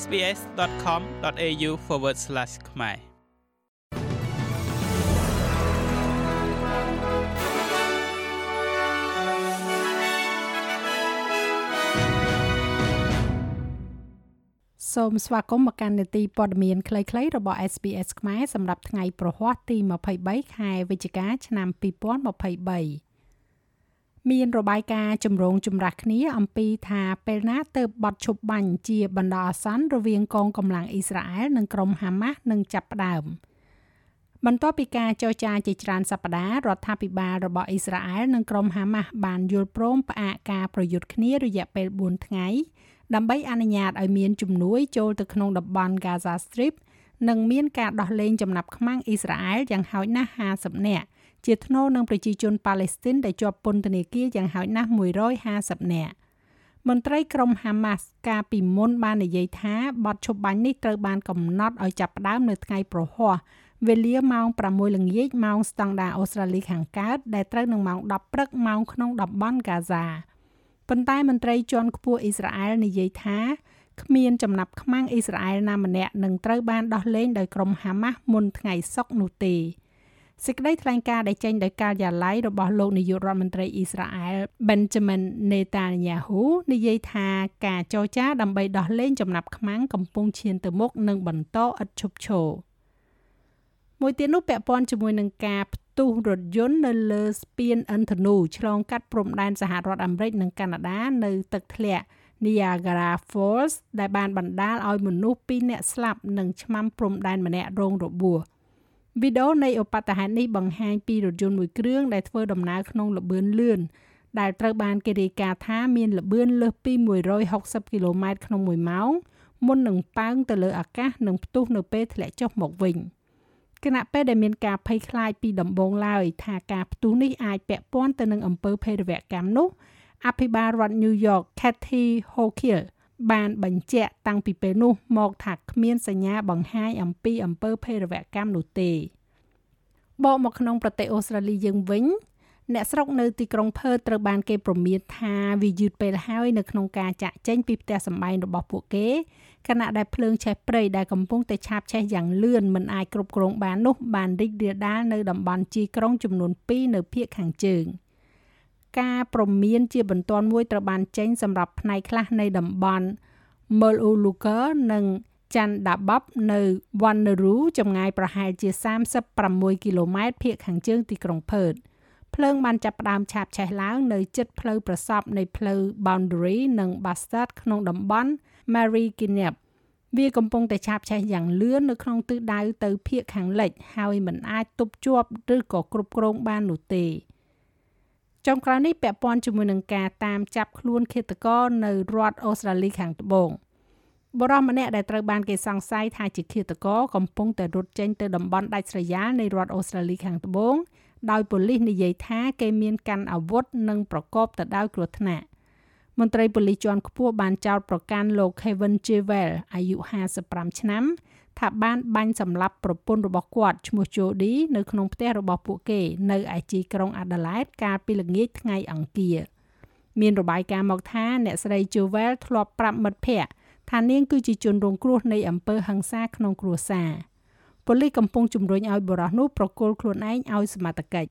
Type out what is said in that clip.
sbs.com.au/ ខ្មែរសូមស្វាគមន៍មកកាន់នេតិព័ត៌មានខ្លីៗរបស់ SBS ខ្មែរសម្រាប់ថ្ងៃប្រហ័សទី23ខែវិច្ឆិកាឆ្នាំ2023 មានរបាយការណ៍ចម្រូងចម្រាសគ្នាអំពីថាពេលណាទើបបត់ឈប់បាញ់ជាបណ្ដោះអាសន្នរវាងកងកម្លាំងអ៊ីស្រាអែលនិងក្រុមហាម៉ាស់នឹងចាប់ផ្ដើមបន្ទាប់ពីការចរចាជាច្រើនសប្តាហ៍រដ្ឋាភិបាលរបស់អ៊ីស្រាអែលនិងក្រុមហាម៉ាស់បានយល់ព្រមផ្អាកការប្រយុទ្ធគ្នារយៈពេល4ថ្ងៃដើម្បីអនុញ្ញាតឲ្យមានជំនួយចូលទៅក្នុងតំបន់ Gaza Strip និងមានការដោះលែងចំណាប់ខ្មាំងអ៊ីស្រាអែលយ៉ាងហោចណាស់50នាក់ ជាថ្នូរនឹងប្រជាជនប៉ាឡេស្ទីនដែលជាប់ពន្ធនាគារយ៉ាងហោចណាស់150នាក់មន្ត្រីក្រុមហាម៉ាស់កាលពីមុនបាននិយាយថាបទឈប់បាញ់នេះត្រូវបានកំណត់ឲ្យចាប់ផ្ដើមនៅថ្ងៃប្រហ័សវេលាម៉ោង6ល្ងាចម៉ោងស្តង់ដារអូស្ត្រាលីខាងកើតដែលត្រូវនឹងម៉ោង10ព្រឹកម៉ោងក្នុងតំបន់ហ្គាហ្សាប៉ុន្តែមន្ត្រីជាន់ខ្ពស់អ៊ីស្រាអែលនិយាយថាគ្មានចំណាប់ខ្មាំងអ៊ីស្រាអែលណាម្នាក់នឹងត្រូវបានដោះលែងដោយក្រុមហាម៉ាស់មុនថ្ងៃសុក្រនោះទេ សេចក្តីថ្លែងការណ៍ដែលចេញដោយការិយាល័យរបស់លោកនាយករដ្ឋមន្ត្រីអ៊ីស្រាអែល Benjamin Netanyahu និយាយថាការចរចាដើម្បីដោះលែងចំណាប់ខ្មាំងកំពុងឈានទៅមុខនិងបន្តឥតឈប់ឈរមួយទៀតនោះពាក់ព័ន្ធជាមួយនឹងការផ្ទុះរថយន្តនៅលើស្ពានឥន្ធនូឆ្លងកាត់ព្រំដែនសហរដ្ឋអាមេរិកនិងកាណាដានៅទឹកធ្លាក់ Niagara Falls ដែលបានបណ្ដាលឲ្យមនុស្ស2នាក់ស្លាប់និងឆ្មាំព្រំដែនម្នាក់រងរបួស វីដេអូនៃឧបទ្ទហេតុនេះបង្ហាញពីរថយន្តមួយគ្រឿងដែលធ្វើដំណើរក្នុងល្បឿនលឿនដែលត្រូវបានគេរាយការណ៍ថាមានល្បឿនលើសពី160គីឡូម៉ែត្រក្នុង1ម៉ោងមុននឹងប៉ើងទៅលើអាកាសនិងផ្ទុះនៅពេលធ្លាក់ចុះមកវិញគណៈពេលដែលមានការភ័យខ្លាចពីដំបូងឡើយថាការផ្ទុះនេះអាចពាក់ព័ន្ធទៅនឹងអំពើភេរវកម្មនោះអភិបាលរដ្ឋ New York Kathy Hochul បានបញ្ជាក់តាំងពីពេលនោះមកថាគ្មានសញ្ញាបង្ហាញអំពីអំពើភេរវកម្មនោះទេបកមកក្នុងប្រទេសអូស្ត្រាលីយើងវិញអ្នកស្រុកនៅទីក្រុងផឺតត្រូវបានគេប្រមាថថាវាយឺតពេលហើយនៅក្នុងការចាក់ចេញពីផ្ទះសម្បែងរបស់ពួកគេខណៈដែលភ្លើងឆេះព្រៃដែលកំពុងតែឆាបឆេះយ៉ាងលឿនមិនអាចគ្រប់គ្រងបាននោះបានរីករាលដាលនៅតំបន់ជីក្រុងចំនួន2នៅភាគខាងជើង។ ការប្រមានជាបន្ទាន់មួយត្រូវបានចេញសម្រាប់ផ្នែកខ្លះនៃតំបន់ Meluka និង Chandabab នៅ Wanneroo ចម្ងាយប្រហែលជា36គីឡូម៉ែត្រភាគខាងជើងទីក្រុងផឺតភ្លើងបានចាប់ផ្ដើមឆាបឆេះឡើងនៅជិតផ្លូវប្រសពនៃផ្លូវ Boundary និង Bastard ក្នុងតំបន់ Marikinep វាកំពុងតែឆាបឆេះយ៉ាងលឿននៅក្នុងទិសដៅទៅភាគខាងលិច ហើយមិនអាចទប់ជាប់ឬក៏គ្រប់គ្រងបាននោះទេ។ ចុងក្រោយនេះពាក់ព័ន្ធជាមួយនឹងការតាមចាប់ខ្លួនឃាតករនៅរដ្ឋអូស្ត្រាលីខាងត្បូងបរិសម្នាក់ដែលត្រូវបានគេសង្ស័យថាជាឃាតករកំពុងតែរត់ចេញទៅតំបន់ដាច់ស្រយាលនៃរដ្ឋអូស្ត្រាលីខាងត្បូងដោយប៉ូលីសនិយាយថាគេមានកាន់អាវុធនិងប្រកបទៅដោយគ្រោះថ្នាក់មន្ត្រីប៉ូលីសជាន់ខ្ពស់បានចោទប្រកាន់លោក Kevin Jewell អាយុ55ឆ្នាំ ថាបានបាញ់សម្លាប់ប្រពន្ធរបស់គាត់ឈ្មោះ Jody នៅក្នុងផ្ទះរបស់ពួកគេ នៅឯជីក្រុង Adelaide កាលពីល្ងាចថ្ងៃអង្គារមានរបាយការណ៍មកថាអ្នកស្រី Jewel ធ្លាប់ប្រាប់មិត្តភ័ក្តិថានាងគឺជាជនរងគ្រោះនៃអំពើហិង្សាក្នុងគ្រួសារប៉ូលីសកំពុងជំរុញឲ្យបរិះនោះប្រគល់ខ្លួនឯងឲ្យសមត្ថកិច្ច